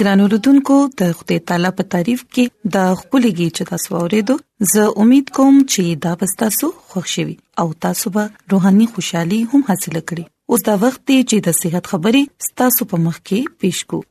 ګران اوردونکو د خپل تعالی په تعریف کې دا خپلېږي چې تاسو ورېدو زه امید کوم چې دا به تاسو خوښ شي او تاسو به روحاني خوشحالي هم حاصل کړئ اوس دا وخت دی چې د صحت خبرې تاسو په مخ کې پیښ کوو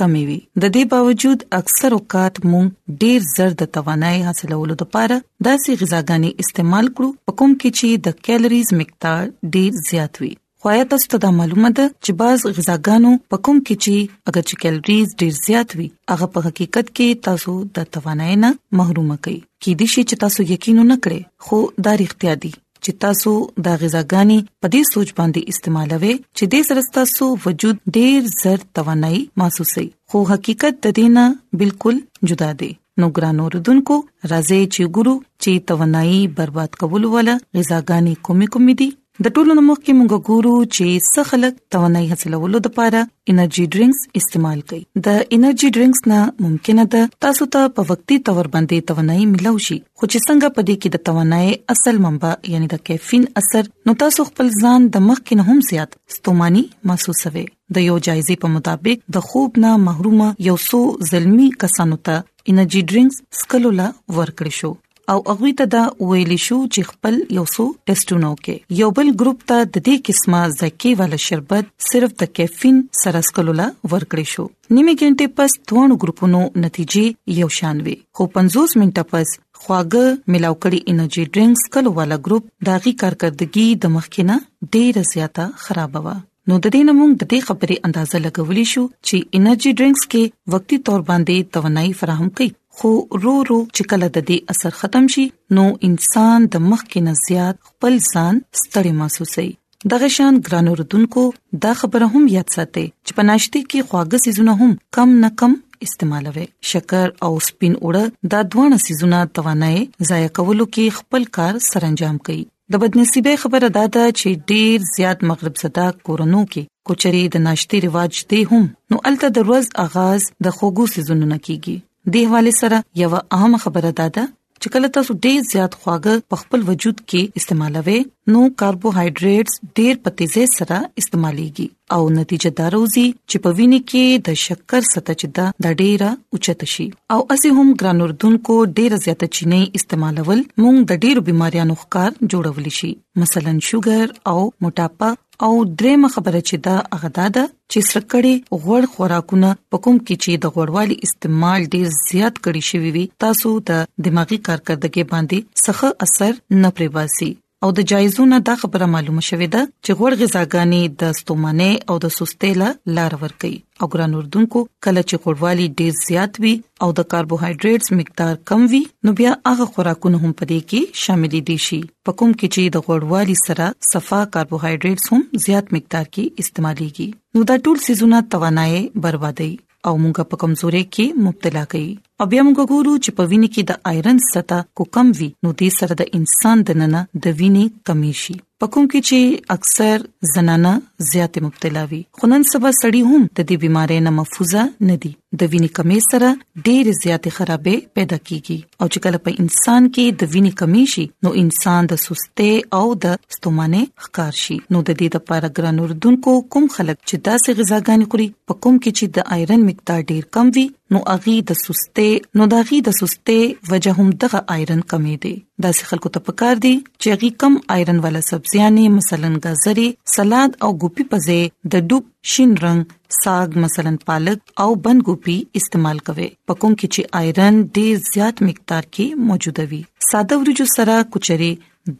کمی وي د دې باوجود اکثر اوقات مونږ ډیر زر د توانای حاصلولو لپاره داسې غذاګانی استعمال کړو په کوم کې چې د کیلریز مقدار ډیر زیات وي خو یا تاسو ته دا معلومه ده چې بعض غذاګانو په کوم کې چې اگر چې کیلریز ډیر زیات وي هغه په حقیقت کې تاسو د توانای نه محروم کوي کې دي چې تاسو یقین نه کړئ خو دا اړتیا دي چې تاسو دا غذاګانی په دې سوچ باندې استعمالوي چې د سره تاسو وجود ډیر زر توانایي محسوسي خو حقیقت د دینه بالکل جدا دی نو ګرانو ردوونکو راځي چې ګورو چې توانایي برباد کول ولا غذاګانی کومې کومې دي د ټولو نو مخکې موږ ګورو چې څه خلک توانایي حاصلولو لپاره انرژي ډرینګز استعمال کوي د انرژي ډرینګز نه ممکنه ده تاسو ته په وختي تور باندې توانایي ملو شي خو چې څنګه په دې کې د توانای اصل منبع یعنی د کیفین اثر نو تاسو خپل ځان د مخ کې نه هم زیات ستوماني محسوسوي د یو جایزې په مطابق د خوب نه محرومه یو څو زلمی کسانو ته انرژي ډرینګز سکلو لا ورکړی شو او هغه ته دا ویل شو چې خپل یو څو ټیسټونه وکړي یو بل ګروپ ته د دې قسمه زکی والا شربت صرف د کیفین سره سکلولا ورکړی شو نیمه ګنټه پس دوه ګروپونو نتیجې یو شان وي خو 50 منټه پس خواږه ملاو کړي انرژي ډرینګز کلو والا ګروپ داغي کارکردګي د مخکینه ډیره زیاته خراب و نو د دې نمونږ د دې خبرې اندازه لګولې شو چې انرژي ډرینګز کې وقتی تور باندې توانایي فراهم کوي خو رو رو چې کله د دې اثر ختم شي نو انسان د مخکینه زیات خپل ځان ستړي محسوسوي دغه شان ګران اوردونکو دا خبره هم یاد ساتئ چې په ناشتي کې خواږه سيزونه هم کم نه کم استعمالوي شکر او سپین اوړه دا دوه سيزونه توانای ضایع کولو کې خپل کار سرانجام کوي د بدنصیبه خبره دا ده چې ډیر زیات مغرب زده کورونو کې کوچري د ناشتي رواج دی هم نو الته د ورځ اغاز د خوګو سيزونو نه کیږي د حواله سره یو اهم خبره ده چې کله تاسو ډیر زیات خواږه په خپل وجود کې استعمالوي نو کاربوهایډریټس ډیر په تیزه سره استعماليږي او نتیجه دا راوځي چې په وینې کې د شکر سطح چې دا د ډیره اوچت شي او اسی هم ګرانوردونکو ډیر زیات چینه استعمالول موږ د ډیرو بيماريانو ښکار جوړول شي مثلا شوګر او موټاپا او درېمه خبره چې دا هغه ده چې سرکړې غوړ خوراکونه په کوم کې چې د غوړوالي استعمال ډیر زیات کړی شوی وي تاسو د دماغي کارکردګي باندې سخه اثر نه پریواسي او د جایزو نه دا خبره معلومه شوې ده چې غوړ غذاګانی د ستومانه او د سستۍ لار ورکړي او ګران اردوونکو کله چې غوړوالي ډیر زیات وي او د کاربوهایډریټس مقدار کم وي نو بیا هغه خوراکونه هم پدې کې شامل دي شي په کوم کې چې د غوړوالي سره صفا کاربوهایډریټس هم زیات مقدار کې استعماليږي نو دا ټول سيزونه توانایي بربادي او موږ په کمزوري کې مبتلا کوي او بیا موږ ګورو چې په وینې کې د آیرن سطح کو کم وي نو دې سره د انسان د ننه د وینې کمی شي په کوم کې چې اکثر زنانه زیات مبتلا وي خنن سبا سړی هم د دې بيمارۍ نه محفوظه نه دي د وینې کمی سره ډېر زیات خرابې پیدا کیږي او چې کله په انسان کې د وینې کمی شي نو انسان د سستۍ او د ستومانه ښکار شي نو د دې د پاره ګران اردوونکو کوم خلک چې داسې غذاګانې خوري په کوم کې چې د آیرن مقدار ډېر کم وي نو اغي د سسته نو د اغي د سسته وجه هم دغه آیرن کمی دی دا سې خلکو ته پکار دي چې اغي کم آیرن والا سبزيانې مثلا غزري سلاد او ګوپي پزې د ډوب شین رنگ ساګ مثلا پالک او بند ګوپي استعمال کوي پکوم کې چې آیرن ډیر زیات مقدار کې موجوده وي ساده ورجو سره کچري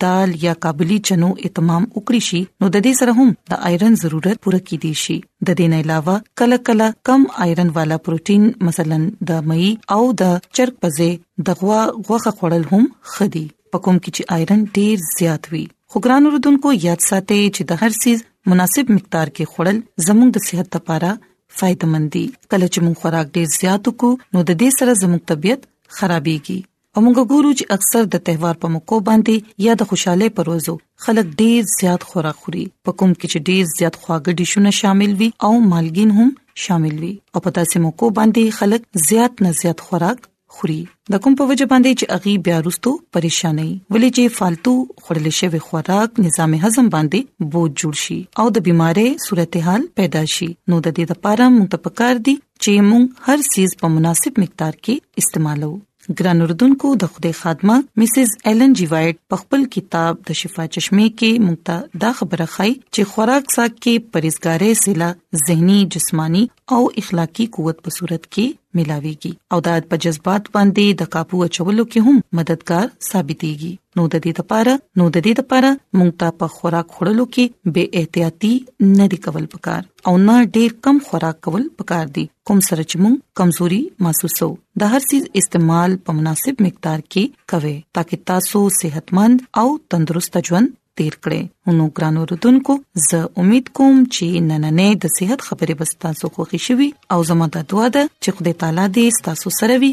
دال یا کابلی چنو اتمام وکړي شي نو د دې سره هم د آیرن ضرورت پوره کیدی شي د دې نه علاوه کله کله کم آیرن والا پروتین مثلا د مئی او د چرګ پزې د غوا غوخه خوړل هم خدي په کوم کې چې آیرن ډیر زیات وي خو ګران اوردونکو یاد ساتئ چې د هر سیز مناسب مقدار کې خوړل زموږ د صحت لپاره فائدمن دي کله چې موږ خوراک ډیر زیات وکړو نو د دې سره زموږ طبيعت خرابيږي او موږ ګورو چې اکثر د تهوار په موقع باندې یا د خوشاله پروزو خلک ډیر زیات خوراک خوري په کوم کې چې ډیر زیات خواږه ډیشونه شامل وي او مالګین هم شامل وي او په داسې موقع باندې خلک زیات نه زیات خوراک خوري د کوم په وجه باندې چې اغي بیا رستو پریشانای ولې چې فالتو خړل شوی خوراک نظام هضم باندې بوج جوړ شي او د بيمارۍ صورتحال پیدا شي نو د دې لپاره موږ ته پکار دي چې موږ هر سیز په مناسب مقدار کې استعمالو ګران اردوونکو د خوده خادمه مسز ایلن جی وایټ په خپل کتاب د شفا چشمه کې موږ ته دا خبره خای چې خوراک ساک کې پرېزګارې سلا زهني جسمانی او اخلاقی قوت په صورت کې ملاويږي او دا په جذبات باندې د قابو اچولو کې هم مددگار ثابتيږي نو د دې لپاره نو د دې لپاره موږ ته په خوراک خورلو کې بے احتیاطي نه دی کول پکار او نه ډیر کم خوراک کول پکار دي کوم سره چې موږ کمزوري محسوسو د هر سیز استعمال په مناسب مقدار کې کوي ترڅو تاسو صحتمند او تندرست ژوند تیر کړئ نو ګران اوردونکو زه امید کوم چې نننې د صحت خبرې بس تاسو خوښی شوي او زموږ د دعا ده چې خدای تعالی دې تاسو سره وي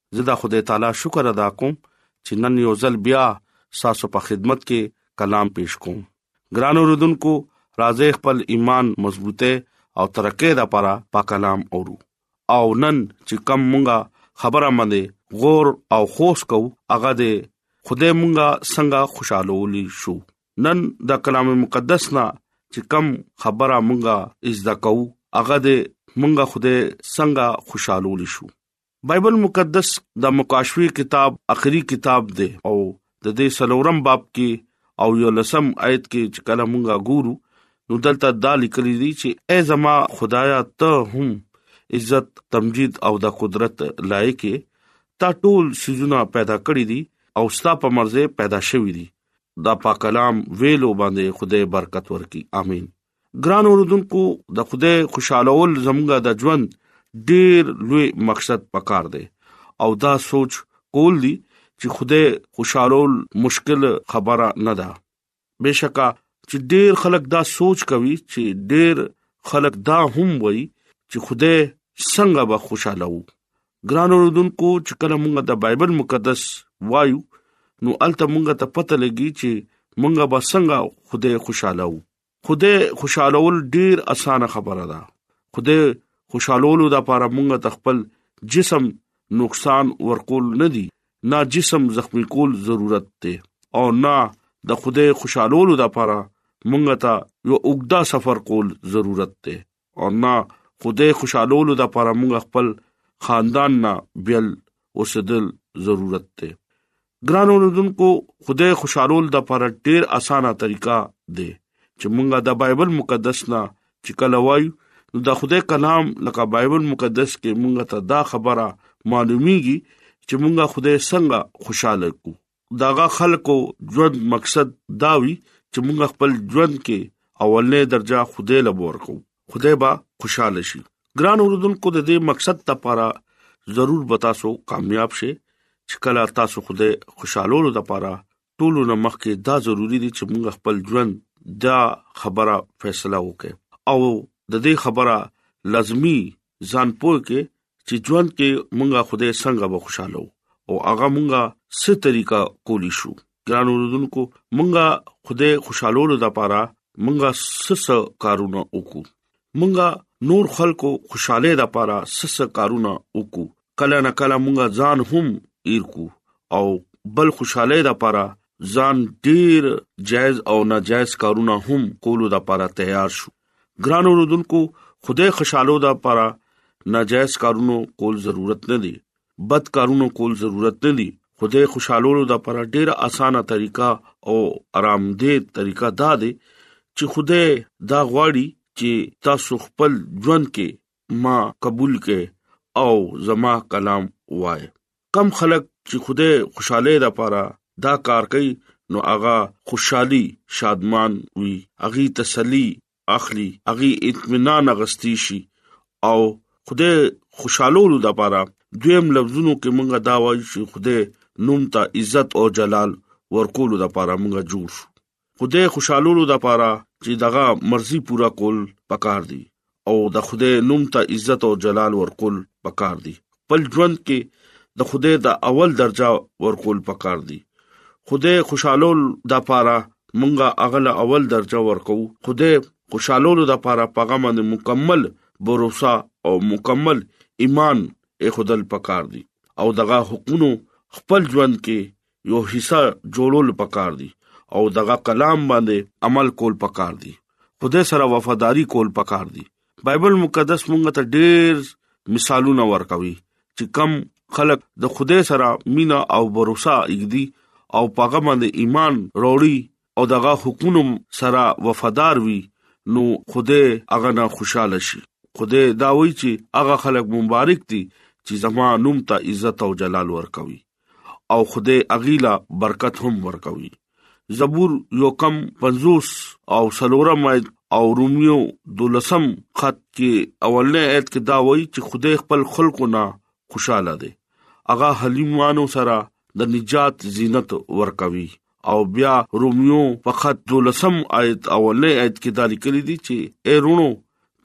زه د خدای تعالی شکر ادا کوم چې نن یو ځل بیا ساسو په خدمت کې کلام پیش کوم ګران اوردونکو راځي خپل ایمان مضبوطه او ترقې د لپاره په کلام اورو او نن چې کم مونږه خبره مده غور او خوش کو هغه دې خدای مونږه څنګه خوشاله ولي شو نن د کلام مقدس نه چې کم خبره مونږه از د کو هغه دې مونږه خدای څنګه خوشاله ولي شو بایبل مقدس د مکاشوي کتاب اخري کتاب دی او د دې سلورم باب کې او یو لسم آیت کې چې کله مونږه ګورو نو دلته دا لیکل دي چې اے زما خدایا ته هم عزت تمجید او د قدرت لایق تا ټول سيزونه پیدا کړی دي او ستا په مرزه پیدا شوی دي دا پاک کلام ویلو باندې خدای برکت ورکړي امين ګران اوردونکو د خدای خوشالول زموږ د ژوند ډیر لوی مقصد پکار دی او دا سوچ کول دي چې خدای خوشالول مشکل خبره نه ده بشکا چې ډیر خلک دا سوچ کوي چې ډیر خلک دا هم وایي چې خدای څنګه به خوشاله وو ګران اوردونکو چې کله موږ د بایبل مقدس وایو نو الته موږ ته پته لګي چې موږ به څنګه خدای خوشاله وو خدای خوشالول ډیر اسانه خبره ده خدای خوشالولو د لپاره مونږ ته خپل جسم نقصان ورکول نه دي نه جسم زخمی کول ضرورت دی او نه د خدای خوشالولو د لپاره مونږ ته یو اوګدا سفر کول ضرورت دی او نه خدای خوشالولو د لپاره موږ خپل خاندان نه بیل اوسېدل ضرورت دی ګران اوردونکو خدای خوشالول د لپاره ډیر اسانه طریقه دی چې موږ د بایبل مقدس نه چې کله وایو نو د خدای کلام لکه بایبل مقدس کې موږ ته دا خبره معلومیږي چې موږ خدای څنګه خوشاله کو داغه خلکو ژوند مقصد دا وی چې موږ خپل ژوند کې اولنې درجه خوده لبور کو خوده با خوشاله شي ګران اوردونکو د دې مقصد لپاره ضرور به تاسو کامیاب شئ چې کله تاسو خوده خوشالولو لپاره ټول نه مخکې دا ضروری دي چې موږ خپل ژوند دا خبره فیصله وکړي او د دې خبره لازمی ځان پوه کې چې ژوند کې مونږه خوده څنګه به خوشاله وو او هغه مونږه څه طریقه کولی شو ګران اوردونکو مونږه خوده خوشالولو د پاره مونږه سس کارونه وکړو مونږه نور خلکو خوشاله د پاره سس کارونه وکړو کله نه کله مونږه ځان هم ایرکو او بل خوشاله د پاره ځان ډیر جایز او ناجایز کارونه هم کولو د پاره تیار شو ګران اوردونکو خدای خوشاله ده لپاره ناجایز کارونو کول ضرورت نه دی بد کارونو کول ضرورت نه دی خدای خوشاله ده لپاره ډیره اسانه طریقه او آرام دې طریقه دا ده چې خدای دا غواړي چې تاسو خپل ژوند کې ما قبول کې او زما کلام وای کم خلک چې خوده خوشاله ده پاره دا کار کوي نو هغه خوشحالي شادمان وي هغه تسلی اخلي هغه اطمینان غستی شي او خوده خوشالولو د پاره دویم لفظونو کې مونږه دا وایو چې خوده نوم ته عزت او جلال ورکول د پاره مونږه جوړ شو خدای خوشالولو د پاره چې دغه مرزي پورا کول پکار دي او د خدای نوم ته عزت او جلال ورکول پکار دي خپل ژوند کې د خدای د اول درجه ورکول پکار دي خدای خوشالول د پاره مونږه اغله اول درجه ورکو خدای خوشالولو د پاره پیغام باندې مکمل باور او مکمل ایمان اخدل پکار دي او دغه حکمونو خپل ژوند کې یو حصہ جوړول پکار دي او دغه کلام باندې عمل کول پکار دي خدای سره وفاداری کول پکار دي بایبل مقدس مونږ ته ډېر مثالونه ورکوي چې کم خلک د خدای سره مینا او باور اګدي او پاګه باندې ایمان وروړي او دغه حکمونو سره وفادار وي نو خوده هغه نه خوشاله شي خوده دا وایي چې هغه خلک مبارک دي چې زما نوم ته عزت او جلال ورکوي او خوده اغیلا برکت هم ورکوي زبور یو کم 50 او سلورم آیت او روميو دولسم خط کې اولنې آیت کې دا وایي چې خوده خپل خلکو نه خوشاله دي اغا حلیمانو سره د نجات زینت ورکوي او بیا روميو په خط 12 آیت اولنې آیت کې دا لیکل دي چې اے رونو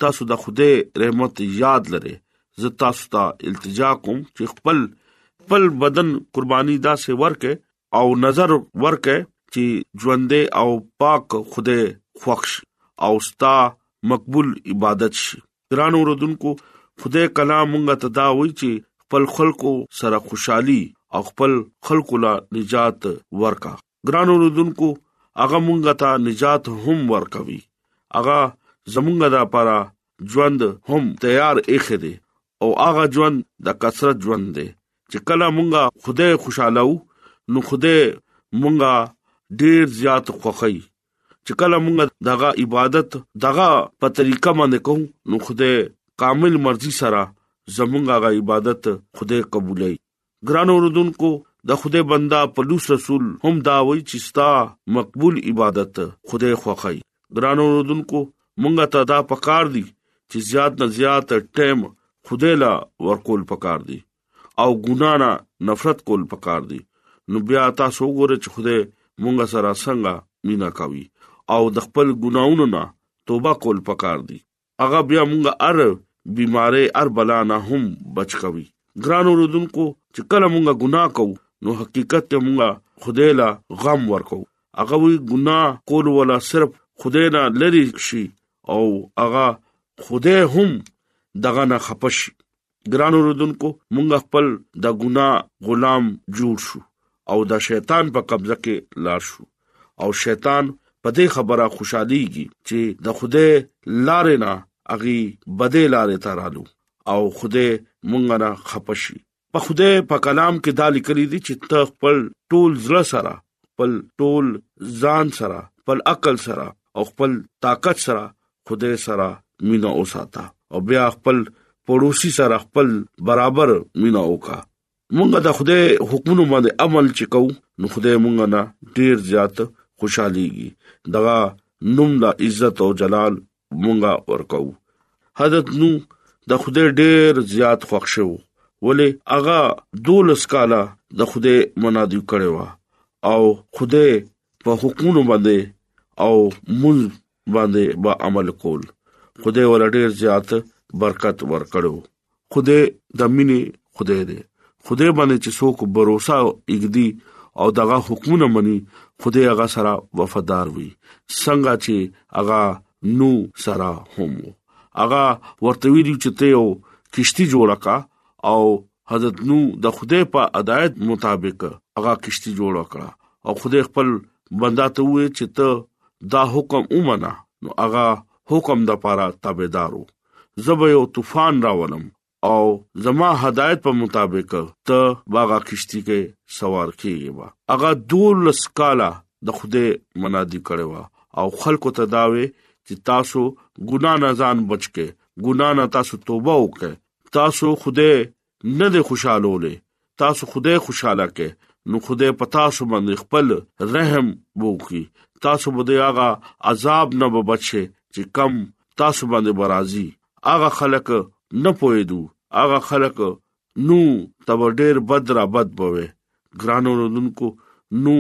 تاسو د خوده رحمت یاد لره زه تاسو ته التجا کوم چې خپل خپل بدن قرباني دا سه ورکه او نظر ورکه چې ژوند او پاک خوده خوښ او ستا مقبول عبادت شي ګران اوردونکو خدای کلا مونږه ته دا وای چې خپل خلکو سره خوشحالي او خپل خلکو لا نجات ورکا ګران اوردونکو هغه مونږه ته نجات هم ورکوي هغه زمونږه د لپاره ژوند هم تیار اخی دی او هغه ژوند د کثرت ژوند دی چې کله مونږه خدای خوشاله وو نو خدای مونږه ډیر زیات خوخی چې کله موږ دغه عبادت دغه په طریقه باندې کوو نو خدای کامل مرضی سره زمونږ غا عبادت خدای قبولای ګران اوردونکو د خدای بندا پلوص رسول هم دا وای چې ستا مقبول عبادت خدای خوخی ګران اوردونکو مونږه ته دا پکار دي چې زیات نه زیات ټیم خدای لا ورکول پکار دي او ګنا نه نفرت کول پکار دي نو بیا تاسو وګورئ چې خوده مونږ سره څنګه مینا کوي او د خپل ګناونو نه توبه کول پکار دي هغه بیا مونږ ار بیمارې ار بلا نه هم بچ کوي ګران اوردونکو چې کله مونږ ګناه کوو نو حقیقت ته مونږ خدای لا غم ورکو هغه وی ګناه کول ولا صرف خدای نه لری شي او هغه خدای هم دغه نه خپش ګران اوردونکو مونږ خپل د ګنا غلام جوړ شو او د شیطان په قبضه کې لار شو او شیطان په دې خبره خوشاليږي چې د خوده لارې نه اغي بده لارې ته رالو او خوده مونږ نه خپشي په خوده په کلام کې دا لیکلي دي چې ته خپل ټول زړه سره خپل ټول ځان سره خپل عقل سره او خپل طاقت سره خدای سره مینا اوساته او بیا خپل پړوسی سره خپل برابر مینا وکا مونږه د خدای حکمونو باندې عمل چکو نو خدای مونږه نه ډیر زیات خوشاليږي دغه نوم د عزت او جلال مونږه ورکو حضرت نو د خدای ډیر زیات خوښ شو ولې هغه دولس کاله د خدای منادي کړي وا او خدای په حکمونو باندې او مون باندې با عمل کول خدای ول ډیر زیات برکت ورکړو خدای د مینې خدای دی خدای باندې چې څوک باور وکړي او دغه حکمونه مني خدای هغه سره وفادار وي څنګه چې هغه نو سره هم هغه ورته ویلو چې ته یو کشتي جوړ کا او حضرت نو د خدای په هدایت مطابق هغه کشتي جوړ کړه او خدای خپل بندا ته وې چې ته دا حکم اومنه نو هغه حکم د پاره تابعدارو زه به یو طوفان راولم او زما هدایت په مطابق ته باغه کشتی کې سوار کیږي با هغه دولس کاله د خوده منادي کړي وا او خلکو ته داوي چې تاسو ګنا نه ځان بچکه ګنا نه تاسو توبه وکړه تاسو خوده نه دی خوشالولی تاسو خدای خوشاله کې نو خدای په تاسو باندې خپل رحم وکي تاسو به د هغه عذاب نه بچي چې کم تاسو باندې برازي هغه خلک نه پوهېدو هغه خلک نو تب ډېر بد را بد بوي ګرانو رودونکو نو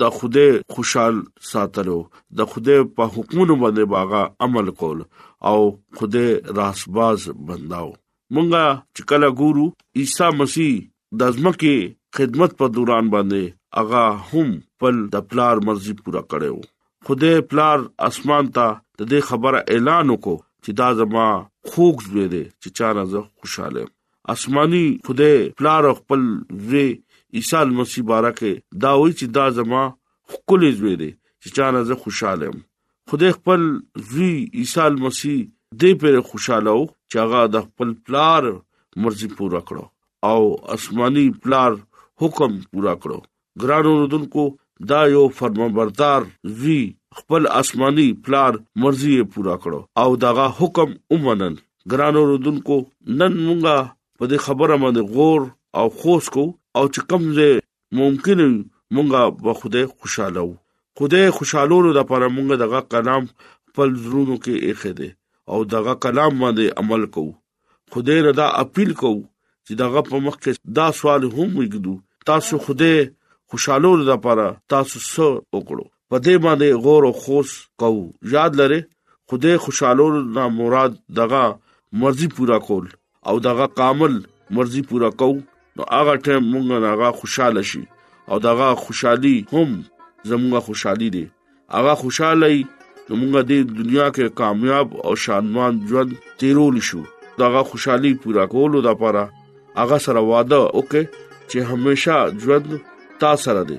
د خوده خوشحال ساتلو د خوده په حکمونو باندې باغه عمل کول او خوده راسباز بنداو مونږه چې کله ګورو عیسی مسیح د ځمکه خدمت په دوران باندې هغه هم خپل د پلار مرزي پورا کړو خدای پلار اسمان ته د دې خبره اعلان وکړو چې دا زما خوږ زوی دی چې چا نه زه خوشاله آسماني خدای پلار خپل زوی عیسی مسیح بارکه دا وایي چې دا زما خپل زوی دی چې چا نه زه خوشاله خدای خپل زوی عیسی مسیح دې پر خوشاله او چې هغه د خپل پلار مرزي پورا کړو او آسماني پلار حکم پورا کړو ګرانو رودونکو دا یو فرمانبردار زوی خپل آسماني پلار مرزي پورا کړو او داغه حکم ومنل ګرانو رودونکو نن مونږه په دې خبره باندې غور او خوش کو او چې کوم ځای ممکن مونږه په خدای خوشاله وو خدای خوشالولو لپاره مونږه دغه کلام خپل زړونو کې اخی دی او دغه کلام باندې عمل کوو خدای ردا اپیل کوو چې دغه په مخ کې دا سوال هم وګدو تاسو خدای خوشالولو لپاره تاسو څه وکړو په دې باندې غور او خوص کوو یاد لري خدای خوشاله نه مراد دغه مرزي پورا کول او دغه کامل مرزي پورا کو نو هغه ټیم مونږ هغه خوشاله شي او دغه خوشحالي هم زموږه خوشحالي دي هغه خوشاله نو موږ د دنیا کې کامیاب او شانوان ژوند تیرول شو داغه خوشحالي پورا کولو لپاره هغه سره وعده وکړي چې همیشه ژوند تا سره دی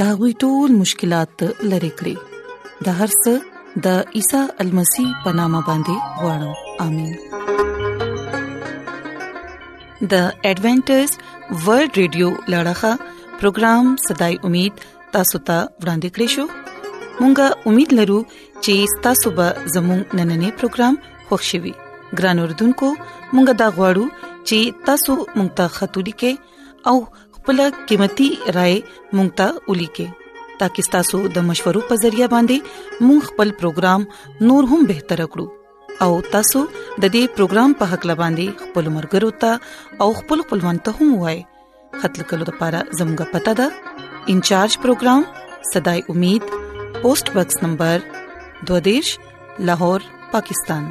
دا غوي ټول مشکلات لری کړی د هر څه د عیسی المسی پنامه باندې وړم امين د ایڈونچر ورلد رادیو لړغا پروگرام صداي امید تاسو ته ورانده کړی شو مونږه امید لرو چې تاسو به زموږ نننې پروګرام خوښیوي ګران اوردونکو مونږه دا غواړو چې تاسو مونږ ته خاطري کې او خپل قیمتي رائے مونږ ته ولیکې ترڅو تاسو د مشورو په ذریعہ باندې مونږ خپل پروګرام نور هم بهتر کړو او تاسو د دې پروګرام په حق لباندي خپل مرګرو ته او خپل خپلوان ته هم وایي خپل کلو لپاره زموږه پته ده انچارج پروګرام صداي امید پوسټ باکس نمبر 22 لاهور پاکستان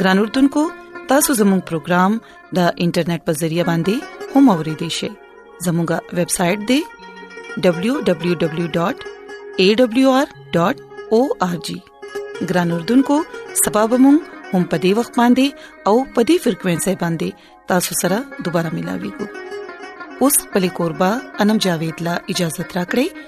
ګران اردوونکو تاسو زموږ پروگرام د انټرنیټ په ذریعہ باندې هم اوريدي شئ زموږه ویب سټ د www.awr.org ګران اردوونکو سبب مون هم په دې وخت باندې او په دې فریکوينسي باندې تاسو سره دوپاره ملاوي کو اوس په لیکوربا انم جاوید لا اجازه ترا کړی